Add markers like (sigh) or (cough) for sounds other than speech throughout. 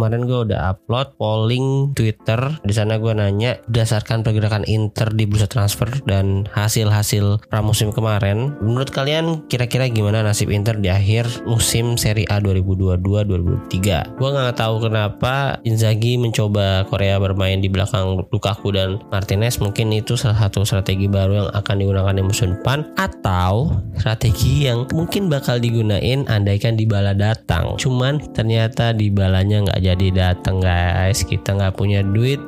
kemarin gue udah upload polling Twitter. Di sana gue nanya berdasarkan pergerakan Inter di bursa transfer dan hasil-hasil pramusim kemarin, menurut kalian kira-kira gimana nasib Inter di akhir musim Serie A 2022-2023? Gue nggak tahu kenapa Inzaghi mencoba Korea bermain di belakang Lukaku dan Martinez. Mungkin itu salah satu strategi baru yang akan digunakan di musim depan atau strategi yang mungkin bakal digunain andaikan di bala datang. Cuman ternyata di balanya nggak jadi datang guys. Kita nggak punya duit.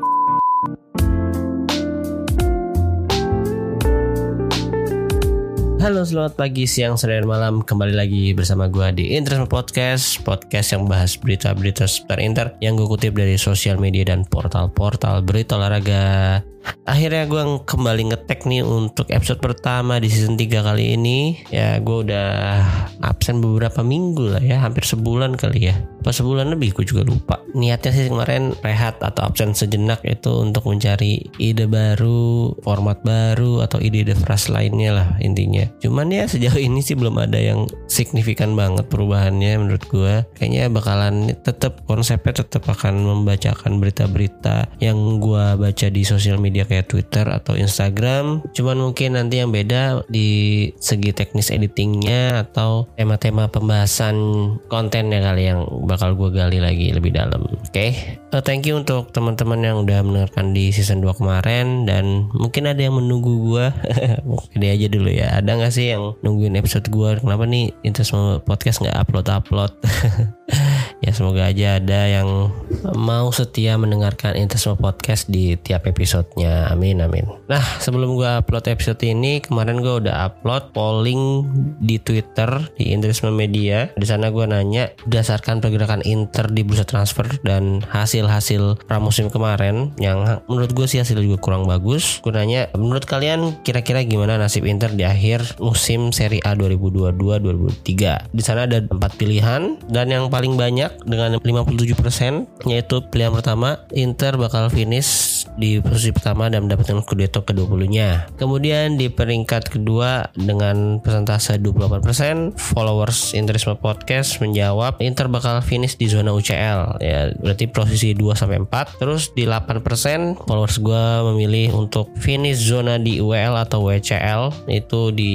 Halo selamat pagi, siang, sore, dan malam Kembali lagi bersama gue di Interisme Podcast Podcast yang bahas berita-berita seputar Inter Yang gue kutip dari sosial media dan portal-portal berita olahraga Akhirnya gue kembali ngetek nih untuk episode pertama di season 3 kali ini. Ya gue udah absen beberapa minggu lah ya Hampir sebulan kali ya. Pas sebulan lebih gue juga lupa. Niatnya sih kemarin rehat atau absen sejenak itu untuk mencari ide baru Format baru atau ide-ide fresh lainnya lah intinya. Cuman ya sejauh ini sih belum ada yang signifikan banget perubahannya menurut gue Kayaknya bakalan tetap konsepnya tetap akan membacakan berita-berita yang gue baca di sosial media media kayak Twitter atau Instagram. Cuman mungkin nanti yang beda di segi teknis editingnya atau tema-tema pembahasan kontennya kali yang bakal gue gali lagi lebih dalam. Oke, okay? uh, thank you untuk teman-teman yang udah mendengarkan di season 2 kemarin dan mungkin ada yang menunggu gue. (laughs) Ini aja dulu ya. Ada nggak sih yang nungguin episode gue? Kenapa nih Intas podcast nggak upload upload? (laughs) ya semoga aja ada yang mau setia mendengarkan Interisme Podcast di tiap episodenya. Amin amin. Nah sebelum gue upload episode ini kemarin gue udah upload polling di Twitter di Interisme Media. Di sana gue nanya berdasarkan pergerakan Inter di bursa transfer dan hasil-hasil pramusim kemarin yang menurut gue sih hasil juga kurang bagus gue nanya menurut kalian kira-kira gimana nasib Inter di akhir musim Serie A 2022-2023 di sana ada empat pilihan dan yang paling banyak dengan 57% yaitu pilihan pertama Inter bakal finish di posisi pertama dan mendapatkan Scudetto ke-20-nya. Kemudian di peringkat kedua dengan persentase 28% followers Interisme Podcast menjawab Inter bakal finish di zona UCL ya berarti posisi 2 sampai 4. Terus di 8% followers gue memilih untuk finish zona di UEL atau WCL itu di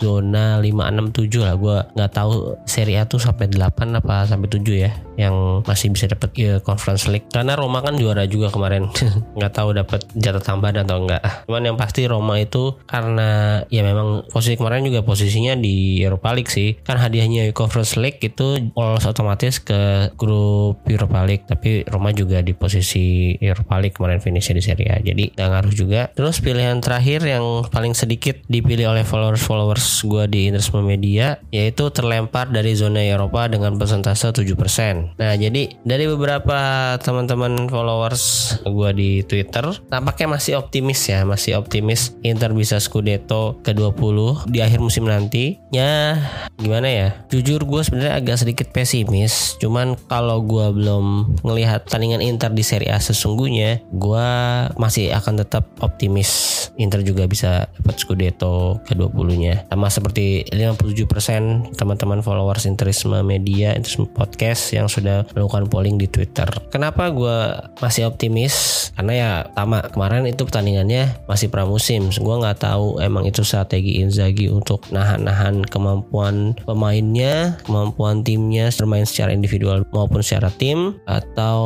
zona 567 lah gue nggak tahu seri A tuh sampai 8 apa sampai 7 ya ya yang masih bisa dapat ya, Conference League. Karena Roma kan juara juga kemarin. (laughs) Nggak tahu dapat jatah tambahan atau enggak cuman yang pasti Roma itu karena ya memang posisi kemarin juga posisinya di Europa League sih. Kan hadiahnya Conference League itu lolos otomatis ke grup Europa League. Tapi Roma juga di posisi Europa League kemarin finishnya di Serie A. Jadi nggak ngaruh juga. Terus pilihan terakhir yang paling sedikit dipilih oleh followers-followers gue di Interisme Media yaitu terlempar dari zona Eropa dengan persentase 7% Nah jadi dari beberapa teman-teman followers gue di Twitter tampaknya masih optimis ya, masih optimis Inter bisa Scudetto ke-20 di akhir musim nanti. Ya gimana ya? Jujur gue sebenarnya agak sedikit pesimis. Cuman kalau gue belum ngelihat tandingan Inter di Serie A sesungguhnya, gue masih akan tetap optimis Inter juga bisa dapat Scudetto ke-20-nya. Sama seperti 57% teman-teman followers Interisme Media, Interisme Podcast yang sudah melakukan polling di Twitter. Kenapa gue masih optimis? Karena ya sama kemarin itu pertandingannya masih pramusim. Gue nggak tahu emang itu strategi Inzaghi untuk nahan-nahan kemampuan pemainnya, kemampuan timnya bermain secara individual maupun secara tim atau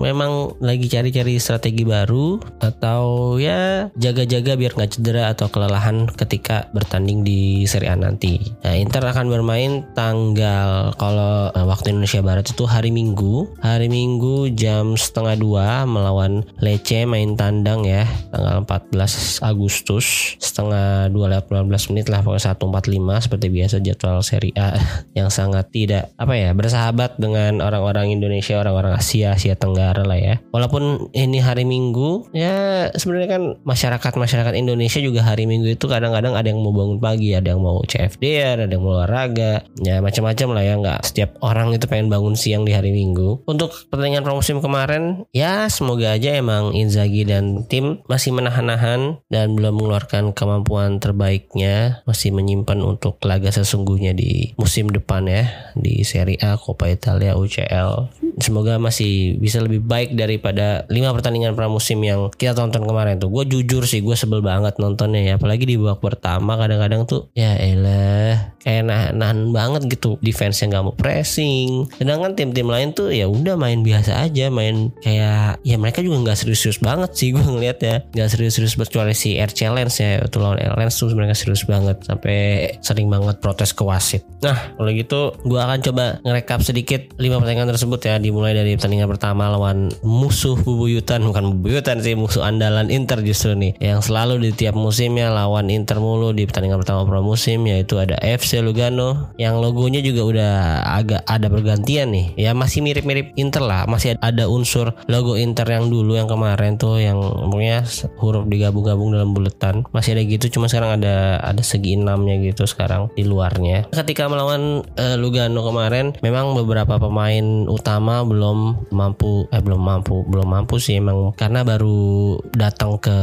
memang lagi cari-cari strategi baru atau ya jaga-jaga biar nggak cedera atau kelelahan ketika bertanding di Serie A nanti. Nah, Inter akan bermain tanggal kalau eh, waktu Indonesia Barat itu hari Minggu. Hari Minggu jam setengah dua melawan Lecce main tandang ya tanggal 14 Agustus. Setengah dua lewat 15 menit lah pokoknya 145 seperti biasa jadwal Serie A (laughs) yang sangat tidak apa ya bersahabat dengan orang-orang Indonesia orang-orang Asia Asia Tenggara lah ya. Walaupun ini hari Minggu ya sebenarnya kan masyarakat masyarakat Indonesia juga hari Minggu itu kadang-kadang ada yang mau bangun pagi ada yang mau CFD ada yang mau olahraga. Ya macam-macam lah ya nggak setiap orang itu pengen bangun siang siang di hari Minggu. Untuk pertandingan pramusim kemarin, ya semoga aja emang Inzaghi dan tim masih menahan-nahan dan belum mengeluarkan kemampuan terbaiknya, masih menyimpan untuk laga sesungguhnya di musim depan ya di Serie A, Coppa Italia, UCL. Semoga masih bisa lebih baik daripada lima pertandingan pramusim yang kita tonton kemarin tuh. Gue jujur sih gue sebel banget nontonnya ya, apalagi di babak pertama kadang-kadang tuh ya elah kayak nahan, nahan banget gitu defense yang gak mau pressing sedangkan tim-tim lain tuh ya udah main biasa aja main kayak ya mereka juga nggak serius-serius banget sih gue ngeliat ya nggak serius-serius kecuali si Air Challenge ya itu lawan Lens tuh mereka serius banget sampai sering banget protes ke wasit. Nah kalau gitu gue akan coba ngerekap sedikit lima pertandingan tersebut ya dimulai dari pertandingan pertama lawan musuh bubuyutan. Bukan bubuyutan sih musuh andalan Inter justru nih. Yang selalu di tiap musimnya lawan Inter mulu di pertandingan pertama pramusim yaitu ada FC Lugano. Yang logonya juga udah agak ada pergantian nih ya masih mirip-mirip Inter lah. Masih ada unsur logo Inter yang dulu yang kemarin tuh yang pokoknya huruf digabung-gabung dalam buletan. Masih ada gitu cuma sekarang ada ada segi enamnya gitu sekarang di luarnya. Ketika melawan uh, Lugano kemarin memang beberapa pemain utama belum mampu eh belum mampu belum mampu sih emang. Karena baru datang ke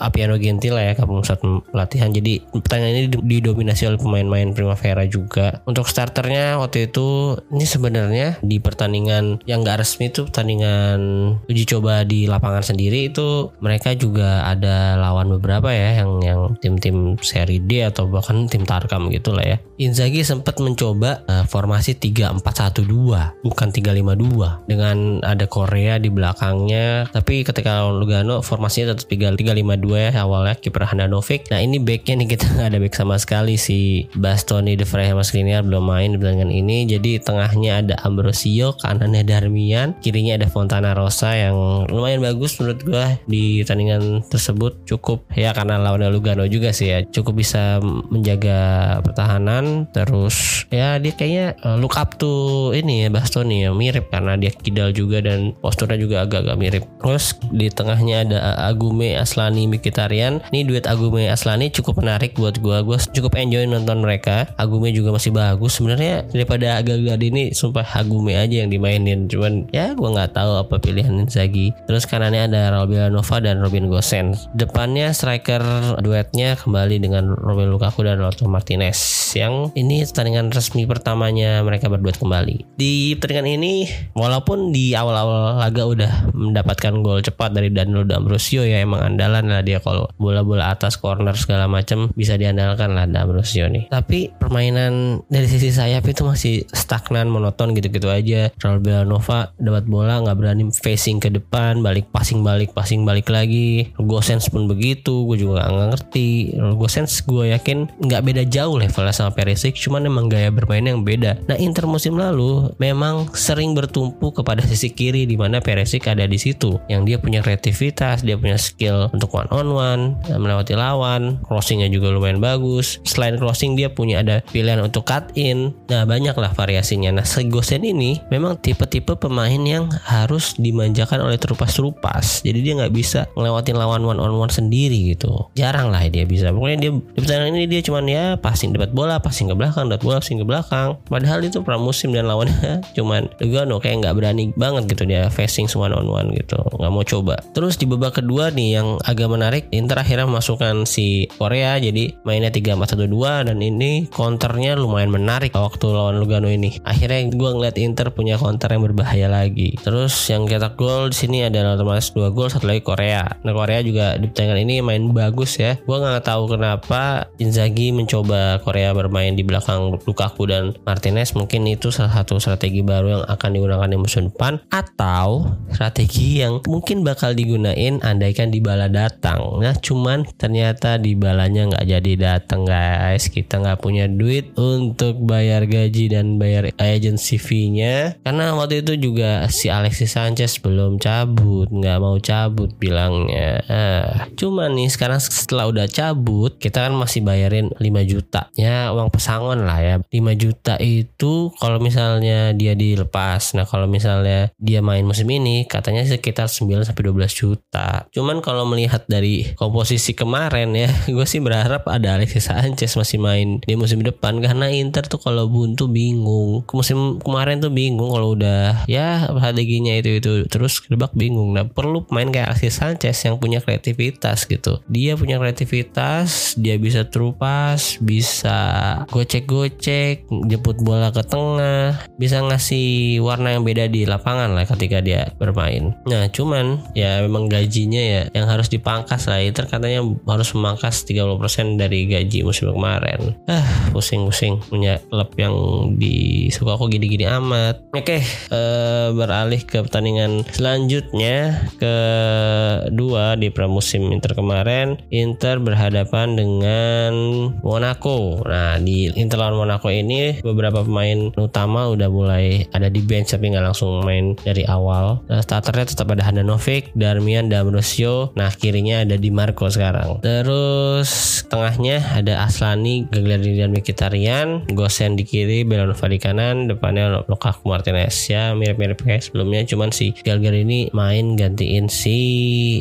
Apiano Gentile ya ke pusat latihan. Jadi pertandingan ini didominasi oleh pemain-pemain Primavera juga. Untuk starternya waktu itu ini sebenarnya di pertandingan yang gak resmi itu pertandingan uji coba di lapangan sendiri itu mereka juga ada lawan beberapa ya yang yang tim-tim seri D atau bahkan tim Tarkam gitu lah ya. Inzaghi sempat mencoba uh, formasi 3-4-1-2 bukan 3-5-2 dengan ada Korea di belakangnya tapi ketika Lugano formasinya tetap 3-5-2 ya awalnya kiper Handanovic. Nah ini backnya nih (laughs) kita nggak ada back sama sekali si Bastoni De Vrij sama Skriniar belum main di pertandingan ini jadi tengahnya ada Ambrosio kanannya Darmian kirinya ada Fontana Rosa yang lumayan bagus menurut gue di pertandingan tersebut. Cukup ya karena lawannya Lugano juga sih ya. Cukup bisa menjaga pertahanan terus ya dia kayaknya uh, look up to ini ya Bastoni ya mirip karena dia kidal juga dan posturnya juga agak-agak mirip. Terus di tengahnya ada Agume Aslani Mikitarian ini duet Agume Aslani cukup menarik buat gue gue cukup enjoy nonton mereka. Agume juga masih bagus. Sebenarnya daripada agak-agak ini sumpah Agume aja yang dimainin. Cuman ya gue nggak tahu apa pilihan Inzaghi. Terus kanannya ada Raul Villanova dan Robin Gosens. Depannya striker duetnya kembali dengan Romelu Lukaku dan Lautaro Martinez. Yang ini pertandingan resmi pertamanya mereka berdua kembali. Di pertandingan ini walaupun di awal-awal laga udah mendapatkan gol cepat dari Danilo D'Ambrosio ya emang andalan lah dia kalau bola-bola atas corner segala macam bisa diandalkan lah D'Ambrosio nih. Tapi permainan dari sisi sayap itu masih stagnan monoton gitu-gitu aja. Raul Villanova dapat bola nggak berani facing ke depan balik passing balik passing balik lagi. Gosens pun begitu gue juga nggak ngerti. Gosens gue yakin nggak beda jauh levelnya sama Perisic cuman emang gaya bermain yang beda. Nah Inter musim lalu memang sering bertumpu kepada sisi kiri di mana Perisic ada di situ yang dia punya kreativitas dia punya skill untuk one on one melewati lawan crossingnya juga lumayan bagus. Selain crossing dia punya ada pilihan untuk cut in. Nah banyak lah variasinya. Nah Segosen ini memang tipe-tipe pemain yang harus dimanjakan oleh terupas-terupas. Jadi dia nggak bisa ngelewatin lawan one on one sendiri gitu. Jarang lah dia bisa. Pokoknya dia di pertandingan ini dia cuman ya passing dapat bola passing ke belakang dapat bola passing ke belakang. Padahal itu pramusim dan lawannya (laughs) cuman Lugano kayak nggak berani banget gitu dia facing one on one gitu. Nggak mau coba. Terus di babak kedua nih yang agak menarik Inter akhirnya memasukkan si Korea jadi mainnya 3-4-1-2 dan ini counternya lumayan menarik waktu lawan Lugano ini. Akhirnya gue ngeliat Inter punya counter yang berbahaya lagi. Terus yang cetak gol di sini adalah otomatis dua gol satu lagi Korea. Nah Korea juga di pertandingan ini main bagus ya. Gue nggak tahu kenapa Inzaghi mencoba Korea bermain di belakang Lukaku dan Martinez. Mungkin itu salah satu strategi baru yang akan digunakan di musim depan. Atau strategi yang mungkin bakal digunain andaikan Dybala datang. Nah cuman ternyata Dybalanya nggak jadi datang guys. Kita nggak punya duit untuk bayar gaji dan bayar agency fee-nya karena waktu itu juga si Alexis Sanchez belum cabut nggak mau cabut bilangnya. Ah, cuman nih sekarang setelah udah cabut kita kan masih bayarin 5 juta. Ya uang pesangon lah ya. 5 juta itu kalau misalnya dia dilepas. Nah kalau misalnya dia main musim ini katanya sekitar 9 sampai 12 juta. Cuman kalau melihat dari komposisi kemarin ya (laughs) gue sih berharap ada Alexis Sanchez masih main di musim depan. Karena Inter tuh kalau buntu bingung. Musim kemarin pemain tuh bingung kalau udah ya strateginya itu itu terus kedebak bingung. Nah perlu pemain kayak Alexis Sanchez yang punya kreativitas gitu. Dia punya kreativitas, dia bisa terupas, bisa gocek-gocek, jemput bola ke tengah, bisa ngasih warna yang beda di lapangan lah ketika dia bermain. Nah cuman ya memang gajinya ya yang harus dipangkas lah. Inter katanya harus memangkas 30% dari gaji musim kemarin. Ah pusing-pusing punya klub yang disuka aku gini-gini amat. Oke, uh, beralih ke pertandingan selanjutnya kedua di pramusim Inter kemarin. Inter berhadapan dengan Monaco. Nah di Inter lawan Monaco ini beberapa pemain utama udah mulai ada di bench tapi nggak langsung main dari awal. Nah, starternya tetap ada Handanovic, Darmian, D'Ambrosio. Nah kirinya ada Di Marco sekarang. Terus tengahnya ada Aslani, Gagliardini dan Mkhitaryan, Gosen di kiri, Belanova di kanan, depannya Lukaku Martinez ya mirip-mirip kayak sebelumnya cuman si Galgar ini main gantiin si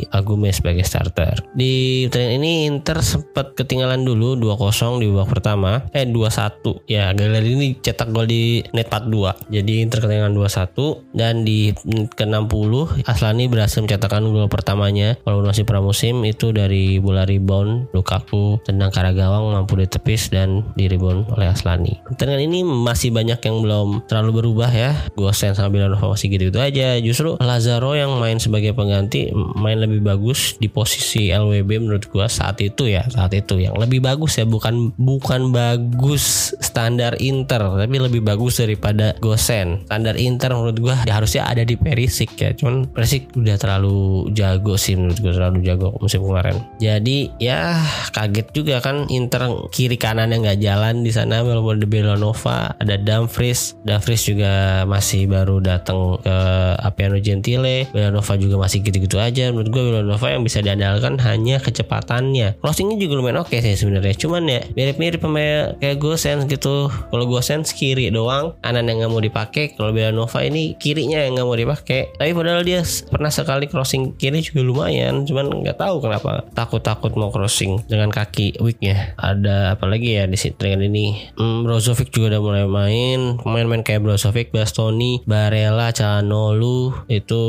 Agume sebagai starter. Di pertandingan ini Inter sempat ketinggalan dulu 2-0 di babak pertama, eh 2-1. Ya, Galgar ini cetak gol di net 42. Jadi Inter ketinggalan 2-1 dan di ke-60 Aslani berhasil mencetakkan gol pertamanya kalau masih pramusim itu dari bola rebound Lukaku tendang ke arah gawang mampu ditepis dan di rebound oleh Aslani. Pertandingan ini masih banyak yang belum terlalu berubah ya. Gosen sama Villanova gitu-gitu aja. Justru Lazaro yang main sebagai pengganti main lebih bagus di posisi LWB menurut gua saat itu ya, saat itu yang lebih bagus ya bukan bukan bagus standar Inter tapi lebih bagus daripada Gosen. Standar Inter menurut gua ya harusnya ada di Perisic ya. Cuman Perisic udah terlalu jago sih menurut gua terlalu jago musim kemarin. Jadi ya kaget juga kan Inter kiri kanan yang nggak jalan di sana walaupun ada Belanova, ada Dumfries, Dumfries juga masih baru datang ke Apiano Gentile. Villanova juga masih gitu-gitu aja. Menurut gue Villanova yang bisa diandalkan hanya kecepatannya. Crossingnya juga lumayan oke okay sih sebenarnya. Cuman ya mirip-mirip pemain kayak Gosens gitu. Kalau Gosens kiri doang kanan yang nggak mau dipakai. Kalau Villanova ini kirinya yang nggak mau dipakai. Tapi padahal dia pernah sekali crossing kiri juga lumayan. Cuman nggak tahu kenapa takut-takut mau crossing dengan kaki weaknya. Ada apa lagi ya di sini ini? Hmm, Brozovic juga udah mulai main. Pemain-pemain kayak Brozovic, Bastoni, Barella, Calhanoglu itu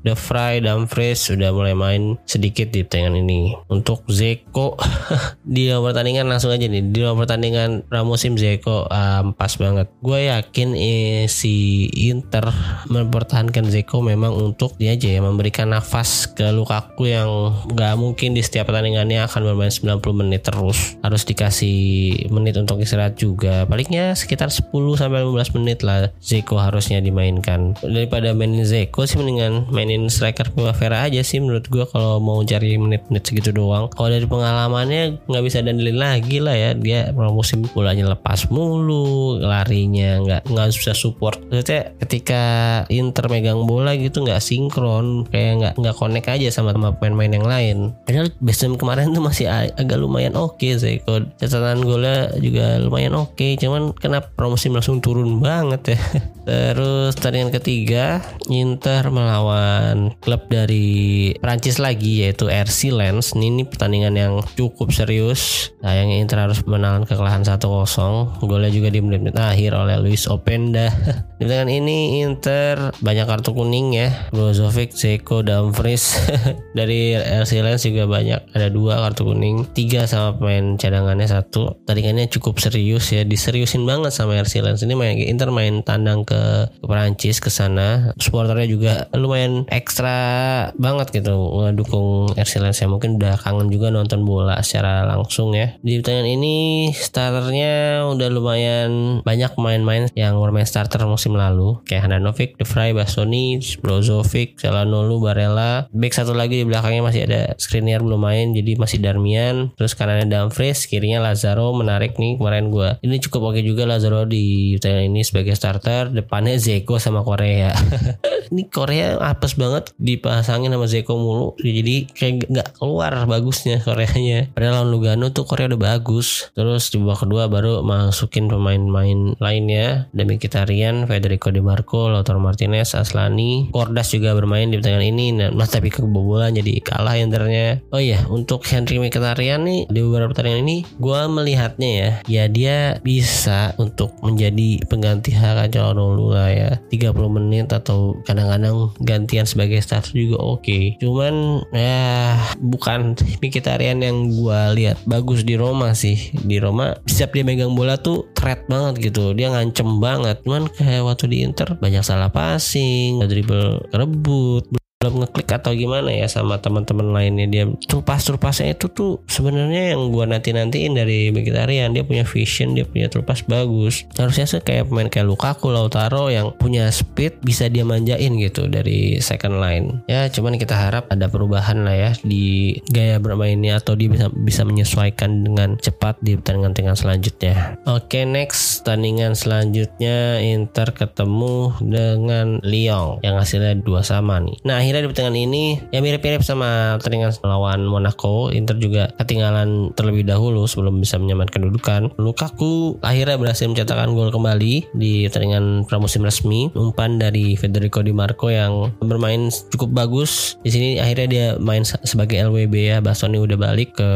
The Fry, Dumfries sudah mulai main sedikit di pertandingan ini. Untuk Zeko (laughs) di nomor pertandingan langsung aja nih di nomor pertandingan pramusim Zeko um, pas banget. Gue yakin eh, si Inter mempertahankan Zeko memang untuk dia aja ya memberikan nafas ke Lukaku yang nggak mungkin di setiap pertandingannya akan bermain 90 menit terus. Harus dikasih menit untuk istirahat juga. Palingnya sekitar 10 sampai 15 menit lah Zeko harusnya dimainkan. Daripada mainin Zeko sih mendingan mainin striker Primavera aja sih menurut gue kalau mau cari menit-menit segitu doang. Kalau dari pengalamannya nggak bisa dandelin lagi lah ya. Dia musim bolanya lepas mulu larinya nggak nggak bisa support. Maksudnya ketika Inter megang bola gitu nggak sinkron kayak nggak nggak connect aja sama sama pemain-pemain yang lain. Padahal Besem kemarin tuh masih agak lumayan oke okay, Zeko catatan golnya juga lumayan oke. Okay. cuman kenapa promosi langsung turun banget ya (laughs) Terus pertandingan ketiga Inter melawan klub dari Prancis lagi yaitu RC Lens. Ini, ini pertandingan yang cukup serius. Sayangnya Inter harus menahan kekalahan 1-0. Golnya juga di menit-menit akhir oleh Luis Openda. (laughs) di pertandingan ini Inter banyak kartu kuning ya. Brozovic, Zeko, Dumfries (laughs) dari RC Lens juga banyak. Ada dua kartu kuning, tiga sama pemain cadangannya satu. Pertandingannya cukup serius ya, diseriusin banget sama RC Lens. Ini main Inter main tandang ke ke, Perancis ke sana supporternya juga lumayan ekstra banget gitu ngedukung RC Lens ya mungkin udah kangen juga nonton bola secara langsung ya di pertandingan ini starternya udah lumayan banyak main-main yang bermain starter musim lalu. Kayak Handanovic, De Vrij, Bastoni, Brozovic, Calhanoglu, Barella. Back satu lagi di belakangnya masih ada Skriniar belum main jadi masih Darmian. Terus kanannya Dumfries kirinya Lazaro menarik nih kemarin gue ini cukup oke juga Lazaro di pertandingan ini sebagai starter. Depannya Zeko sama Korea (laughs) ini Korea apes banget dipasangin sama Zeko mulu. Jadi kayak nggak keluar bagusnya Koreanya. Padahal lawan Lugano tuh Korea udah bagus. Terus di babak kedua baru masukin pemain-pemain lainnya. Demi Kitarian Federico Di Marco Lautaro Martinez Aslani. Kordas juga bermain di pertandingan ini. Nah tapi kebobolan jadi kalah internya oh iya untuk Henry Mkhitaryan nih di beberapa pertandingan ini gue melihatnya ya ya dia bisa untuk menjadi pengganti Haka Calhanoglu lah ya. 30 menit atau kadang-kadang gantian sebagai starter juga oke. Okay. cuman ya bukan Mkhitaryan yang gue lihat. Bagus di Roma sih. Di Roma setiap dia megang bola tuh threat banget gitu. Dia ngancem banget. Cuman kayak waktu di Inter banyak salah passing dribble kerebut belum ngeklik atau gimana ya sama teman-teman lainnya. Dia trupas trupasnya itu tuh sebenarnya yang gua nanti nantiin dari vegetarian dia punya vision dia punya trupas bagus. Harusnya sih kayak pemain kayak Lukaku Lautaro yang punya speed bisa dia manjain gitu dari second line. Ya cuman kita harap ada perubahan lah ya di gaya bermainnya atau dia bisa bisa menyesuaikan dengan cepat di pertandingan-pertandingan selanjutnya. Oke next pertandingan selanjutnya Inter ketemu dengan Lyon yang hasilnya dua sama nih. Nah akhirnya akhirnya di pertandingan ini ya mirip-mirip sama pertandingan melawan Monaco Inter juga ketinggalan terlebih dahulu sebelum bisa menyamankan kedudukan. Lukaku akhirnya berhasil mencetakkan gol kembali di pertandingan pramusim resmi umpan dari Federico Di Marco yang bermain cukup bagus. Di sini akhirnya dia main sebagai LWB ya Bastoni udah balik ke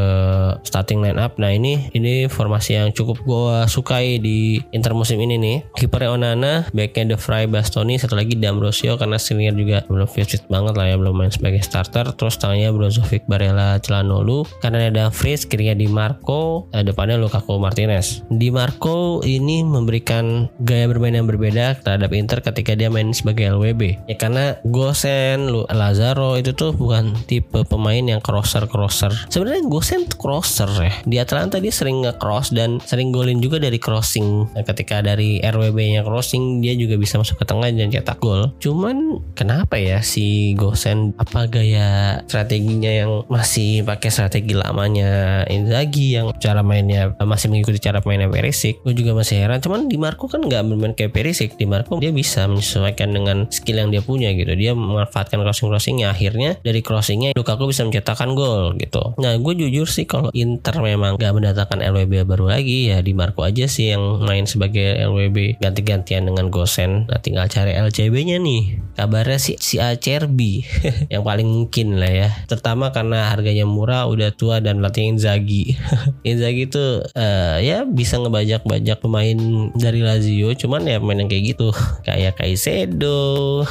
starting line up nah ini ini formasi yang cukup gue sukai di Inter musim ini nih. Kipernya Onana backnya De Vrij Bastoni satu lagi D'Ambrosio karena senior juga belum fit banget banget lah ya belum main sebagai starter. Terus tangannya Brozovic Barella Celanolu. Karena ada Fritz kirinya Di Marco eh, depannya Lukaku Martinez. Di Marco ini memberikan gaya bermain yang berbeda terhadap Inter ketika dia main sebagai LWB ya karena Gosen Lazaro itu tuh bukan tipe pemain yang crosser crosser sebenarnya Gosen crosser ya. Di Atalanta dia sering nge-cross dan sering golin juga dari crossing. Nah, ketika dari RWB nya crossing dia juga bisa masuk ke tengah dan cetak gol. Cuman kenapa ya si Gosen apa gaya strateginya yang masih pakai strategi lamanya Inzaghi yang cara mainnya masih mengikuti cara mainnya Perisic. Gue juga masih heran cuman di Marco kan nggak bermain kayak Perisic. Di Marco dia bisa menyesuaikan dengan skill yang dia punya gitu. Dia memanfaatkan crossing crossingnya akhirnya dari crossingnya Lukaku bisa mencetakkan gol gitu. Nah gue jujur sih kalau Inter memang nggak mendatangkan LWB baru lagi ya di Marco aja sih yang main sebagai LWB ganti-gantian dengan Gosen nah tinggal cari LCB nya nih. Kabarnya si si Acerbi (laughs) yang paling mungkin lah ya. Terutama karena harganya murah udah tua dan latih Inzaghi. (laughs) Inzaghi itu uh, ya bisa ngebajak-bajak pemain dari Lazio. Cuman ya pemain yang kayak gitu. (laughs) Kayak Kaisedo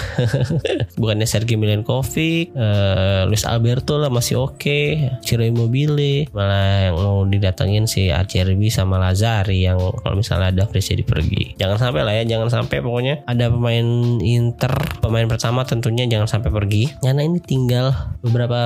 bukannya Sergei Milenkovic uh, Luis Alberto lah masih oke. Okay. Ciro Immobile. Malah yang mau didatengin si Acerbi sama Lazari yang kalau misalnya ada Fres jadi pergi. Jangan sampai lah ya jangan sampai pokoknya ada pemain Inter pemain pertama tentunya jangan sampai pergi. Karena ini tinggal beberapa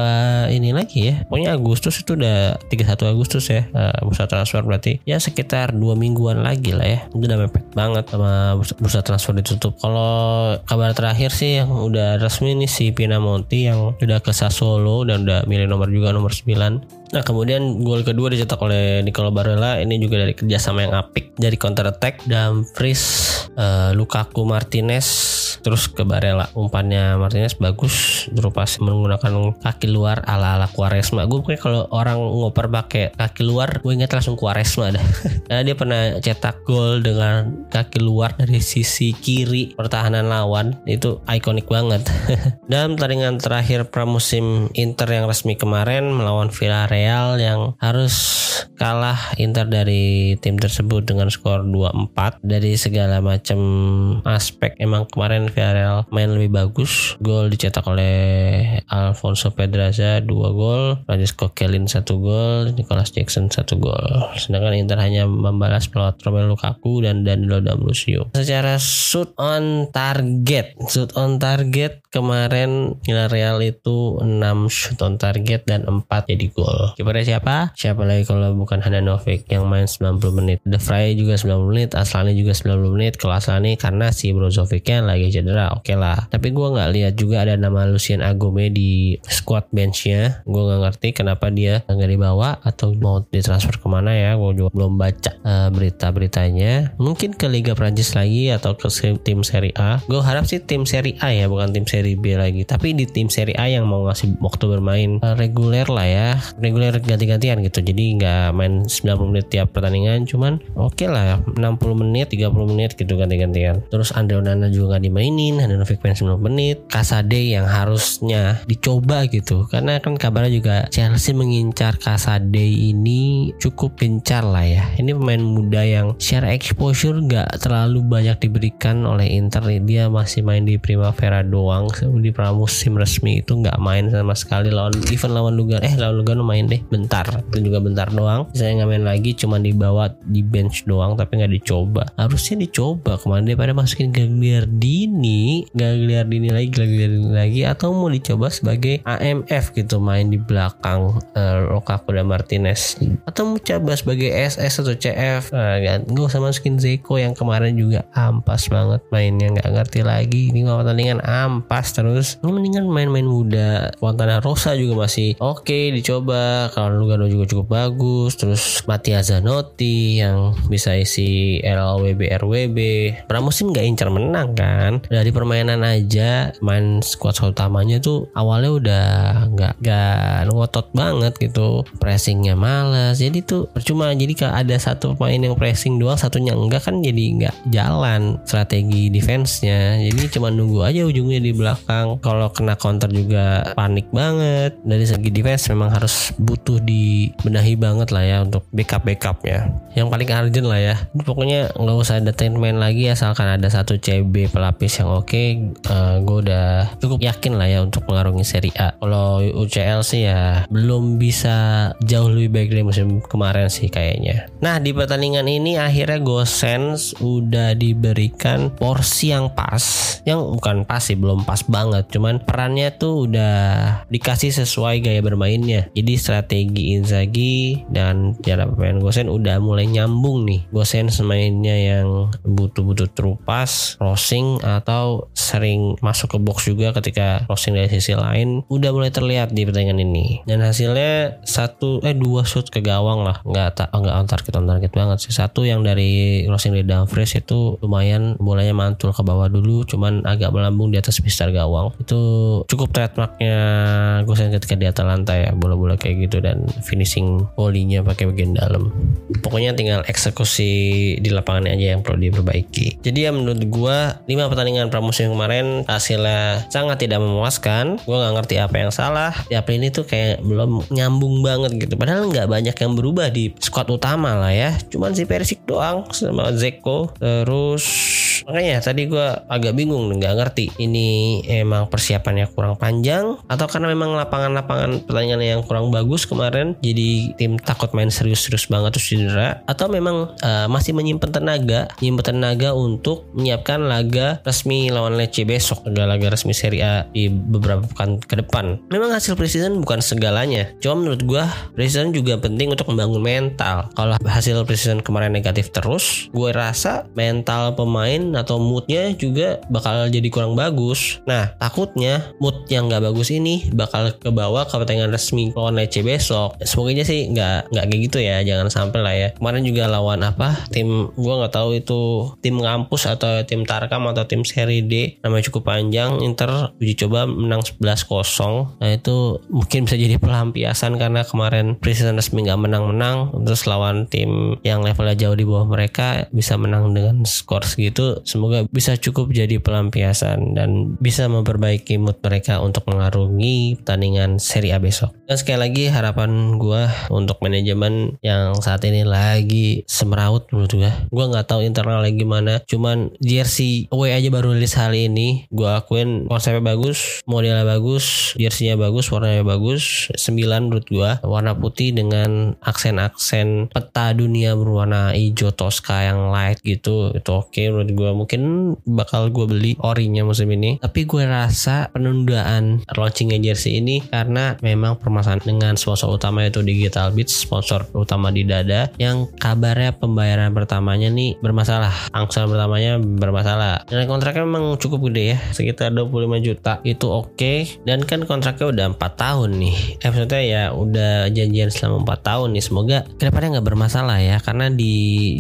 ini lagi ya. Pokoknya Agustus itu udah 31 Agustus ya uh, bursa transfer berarti. Ya sekitar dua mingguan lagi lah ya. Itu udah mepet banget sama bursa, bursa transfer ditutup. Kalau kabar terakhir sih yang udah resmi nih si Pinamonti yang udah ke Sassuolo dan udah milih nomor juga nomor 9 Nah kemudian gol kedua dicetak oleh Nicolo Barella ini juga dari kerjasama yang apik. Dari counter attack dan Fris uh, Lukaku Martinez terus ke Barella. Umpannya Martinez bagus berupa menggunakan kaki luar ala ala Quaresma. Gue kayak kalau orang ngoper pakai kaki luar gue ingat langsung Quaresma dah. (laughs) Karena dia pernah cetak gol dengan kaki luar dari sisi kiri pertahanan lawan. Itu ikonik banget. (laughs) Dan pertandingan terakhir pramusim Inter yang resmi kemarin melawan Villarreal Villarreal yang harus kalah Inter dari tim tersebut dengan skor 2-4 dari segala macam aspek emang kemarin Villarreal main lebih bagus. Gol dicetak oleh Alfonso Pedraza 2 gol. Francisco Kellin 1 gol. Nicolas Jackson 1 gol. Sedangkan Inter hanya membalas pelawat Romelu Lukaku dan Danilo D'Ambrosio secara shoot on target shoot on target kemarin Villarreal itu 6 shoot on target dan 4 jadi gol. Kipernya siapa? Siapa lagi kalau bukan bukan Handanovic yang main 90 menit. De Vrij juga 90 menit, Aslani juga 90 menit. Kalau Aslani karena si Brozovicnya lagi cedera, oke okay lah. Tapi gue nggak lihat juga ada nama Lucien Agome di squad benchnya. Gue nggak ngerti kenapa dia nggak dibawa atau mau ditransfer ke mana ya. Gue juga belum baca uh, berita-beritanya. Mungkin ke Liga Prancis lagi atau ke tim Serie A. Gue harap sih tim Serie A ya, bukan tim Serie B lagi. Tapi di tim Serie A yang mau ngasih waktu bermain uh, reguler lah ya, reguler ganti-gantian gitu. Jadi nggak main 90 menit tiap pertandingan, cuman oke okay lah 60 menit, 30 menit gitu ganti-gantian. Terus Andre Onana juga nggak dimainin, Handanovic main 90 menit. Kasade yang harusnya dicoba gitu, karena kan kabarnya juga Chelsea mengincar Kasade ini cukup gencar lah ya. Ini pemain muda yang share exposure nggak terlalu banyak diberikan oleh Inter. Dia masih main di Primavera doang, di pramusim resmi itu nggak main sama sekali lawan even lawan Lugano. Eh lawan Lugano main deh bentar, itu juga bentar doang. Saya nggak main lagi, cuma dibawa di bench doang, tapi nggak dicoba. Harusnya dicoba kemarin daripada masukin Gagliardini, Gagliardini lagi, Gagliardini lagi, atau mau dicoba sebagai AMF gitu main di belakang uh, Lukaku dan Martinez, atau mau coba sebagai SS atau CF. Uh, nggak usah masukin Zeko yang kemarin juga ampas banget mainnya nggak ngerti lagi. Ini pertandingan ampas terus. Ini mendingan main-main muda. Fontana Rosa juga masih oke okay, dicoba. Kalau Lugano juga cukup bagus. Terus Mattia Zanotti yang bisa isi LWB RWB. Pramusim nggak incar menang kan. Dari permainan aja main squad utamanya tuh awalnya udah nggak nggak ngotot banget gitu. Pressingnya males. Jadi tuh percuma. Jadi kalau ada satu pemain yang pressing doang, satunya enggak kan jadi nggak jalan strategi defense-nya. Jadi cuma nunggu aja ujungnya di belakang. Kalau kena counter juga panik banget. Dari segi defense memang harus butuh dibenahi banget lah ya untuk backup backupnya. Yang paling urgent lah ya. Pokoknya nggak usah ada main lagi asalkan ada satu CB pelapis yang oke okay, uh, gue udah cukup yakin lah ya untuk mengarungi Serie A. Kalau UCL sih ya belum bisa jauh lebih baik dari musim kemarin sih kayaknya. Nah di pertandingan ini akhirnya Gosens udah diberikan porsi yang pas. Yang bukan pas sih belum pas banget. Cuman perannya tuh udah dikasih sesuai gaya bermainnya. Jadi strategi Inzaghi dan cara pemain Gosen udah mulai nyambung nih. Gosen semainnya yang butuh-butuh terupas crossing atau sering masuk ke box juga ketika crossing dari sisi lain udah mulai terlihat di pertandingan ini. Dan hasilnya satu eh dua shoot ke gawang lah. Nggak tak nggak on target on target banget sih. Satu yang dari crossing dari Dumfries itu lumayan bolanya mantul ke bawah dulu cuman agak melambung di atas pistar gawang. Itu cukup trademarknya Gosen ketika di Atalanta ya bola-bola kayak gitu dan finishing volley-nya pakai bagian dalam. Pokoknya tinggal eksekusi di lapangan aja yang perlu diperbaiki. Jadi ya menurut gua 5 pertandingan pramusim kemarin hasilnya sangat tidak memuaskan. Gua nggak ngerti apa yang salah. Di April ini tuh kayak belum nyambung banget gitu. Padahal nggak banyak yang berubah di squad utama lah ya. Cuman si Persik doang sama Zeko. Terus makanya tadi gue agak bingung nggak ngerti ini emang persiapannya kurang panjang atau karena memang lapangan-lapangan pertandingan yang kurang bagus kemarin jadi tim takut main serius-serius banget terus cedera atau memang uh, masih menyimpan tenaga menyimpan tenaga untuk menyiapkan laga resmi lawan Lecce besok laga-laga resmi Serie A di beberapa pekan ke depan. Memang hasil preseason bukan segalanya cuma menurut gue preseason juga penting untuk membangun mental. Kalau hasil preseason kemarin negatif terus gue rasa mental pemain atau moodnya juga bakal jadi kurang bagus. Nah takutnya mood yang nggak bagus ini bakal ke bawah ke pertandingan resmi lawan Lecce besok. Semoga sih nggak nggak kayak gitu ya, jangan sampai lah ya. Kemarin juga lawan apa tim gue nggak tahu itu tim ngampus atau tim Tarkam atau tim seri D namanya cukup panjang Inter uji coba menang 11-0 nah itu mungkin bisa jadi pelampiasan karena kemarin preseason resmi nggak menang-menang terus lawan tim yang levelnya jauh di bawah mereka bisa menang dengan skor segitu semoga bisa cukup jadi pelampiasan dan bisa memperbaiki mood mereka untuk mengarungi pertandingan Serie A besok. Dan sekali lagi harapan gue untuk manajemen yang saat ini lagi semeraut menurut gue. Gue nggak tahu internal lagi gimana. Cuman jersey away aja baru rilis hari ini. Gue akuin konsepnya bagus, modelnya bagus, jerseynya bagus, warnanya bagus. 9 menurut gue. Warna putih dengan aksen-aksen peta dunia berwarna hijau Tosca yang light gitu. Itu oke okay menurut gue mungkin bakal gue beli orinya musim ini. Tapi gue rasa penundaan launchingnya jersey ini karena memang permasalahan dengan sponsor utama yaitu Digital Beats sponsor utama di dada yang kabarnya pembayaran pertamanya nih bermasalah. Angsuran pertamanya bermasalah. Dan kontraknya memang cukup gede ya sekitar 25 juta. Itu oke. Okay. dan kan kontraknya udah 4 tahun nih. Eh maksudnya ya udah janjian selama 4 tahun nih. Semoga ke depannya nggak bermasalah ya karena di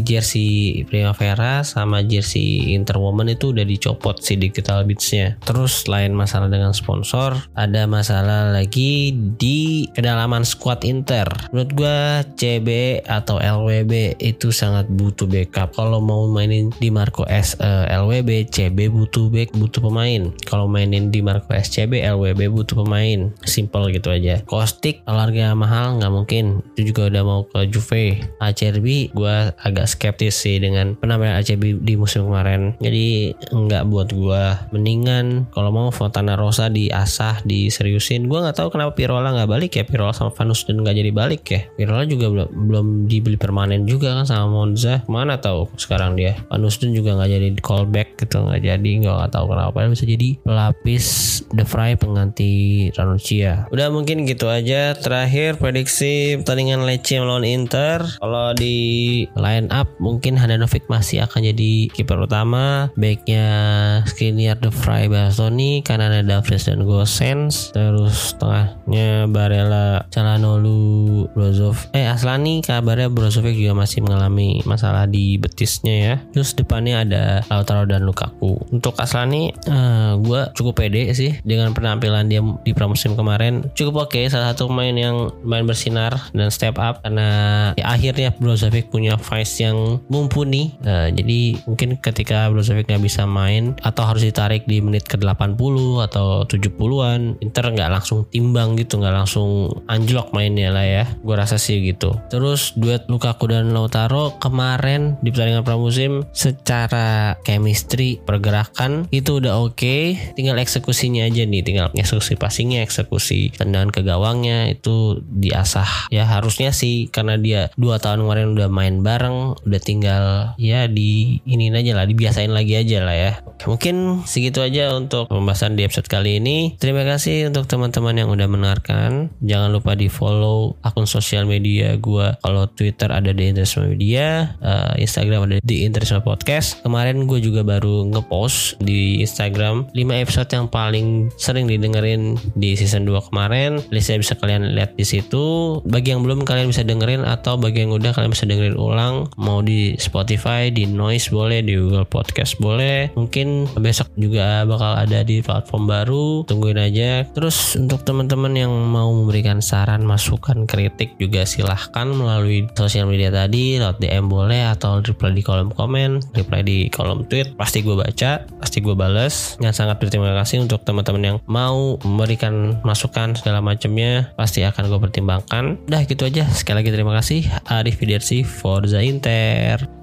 jersey Primavera sama jersey Interwoman itu udah dicopot si digital beatsnya. Terus lain masalah dengan sponsor ada masalah lagi di kedalaman squad Inter. Menurut gue CB atau LWB itu sangat butuh backup. Kalau mau mainin di Marco S uh, eh, LWB CB butuh back butuh pemain. Kalau mainin di Marco S CB LWB butuh pemain. Simple gitu aja. Kostik kalau mahal nggak mungkin. Itu juga udah mau ke Juve. ACRB gue agak skeptis sih dengan penampilan ACB di musim kemarin jadi nggak buat gue mendingan kalau mau Fontana Rosa diasah diseriusin. Gue nggak tahu kenapa Pirola nggak balik ya. Pirola sama Vanus dan nggak jadi balik ya. Pirola juga belum dibeli permanen juga kan sama Monza. Mana tahu sekarang dia. Vanus dan juga nggak jadi callback gitu nggak jadi. Nggak tahu kenapa. Bisa jadi pelapis The Fry pengganti Ranuccia. Udah mungkin gitu aja terakhir prediksi pertandingan Lecce melawan Inter. Kalau di line up mungkin Handanovic masih akan jadi kiper utama backnya Skriniar The Fry Bastoni kanan ada Davres dan Gosens terus tengahnya Barella Calhanoglu Brozovic. Eh Aslani kabarnya Brozovic juga masih mengalami masalah di betisnya ya. Terus depannya ada Lautaro dan Lukaku. Untuk Aslani eh, gue cukup pede sih dengan penampilan dia di pramusim kemarin. Cukup oke salah satu pemain yang main bersinar dan step up karena ya, akhirnya Brozovic punya vice yang mumpuni. Uh, jadi mungkin ketika Brozovic nggak bisa main atau harus ditarik di menit ke 80 atau 70-an Inter nggak langsung timbang gitu nggak langsung anjlok mainnya lah ya. Gue rasa sih gitu. Terus duet Lukaku dan Lautaro kemarin di pertandingan pramusim secara chemistry pergerakan itu udah oke. Okay. tinggal eksekusinya aja nih tinggal eksekusi passingnya eksekusi tendangan ke gawangnya itu diasah. Ya harusnya sih karena dia dua tahun kemarin udah main bareng udah tinggal ya di ini aja lah dibiasain lagi aja lah ya. Mungkin segitu aja untuk pembahasan di episode kali ini. Terima kasih untuk teman-teman yang udah mendengarkan. Jangan lupa di follow akun sosial media gue kalau Twitter ada di Interisma Media uh, Instagram ada di Interisma Podcast. Kemarin gue juga baru ngepost di Instagram 5 episode yang paling sering didengerin di season 2 kemarin. Listnya bisa kalian lihat di situ. Bagi yang belum kalian bisa dengerin atau bagi yang udah kalian bisa dengerin ulang. Mau di Spotify di Noise boleh di Google Podcast boleh mungkin besok juga bakal ada di platform baru tungguin aja terus untuk teman-teman yang mau memberikan saran masukan kritik juga silahkan melalui sosial media tadi lewat DM boleh atau reply di kolom komen reply di kolom tweet pasti gue baca pasti gue bales yang sangat berterima kasih untuk teman-teman yang mau memberikan masukan segala macamnya pasti akan gue pertimbangkan. Udah gitu aja. Sekali lagi terima kasih. Arif Fidersi Forza Inter.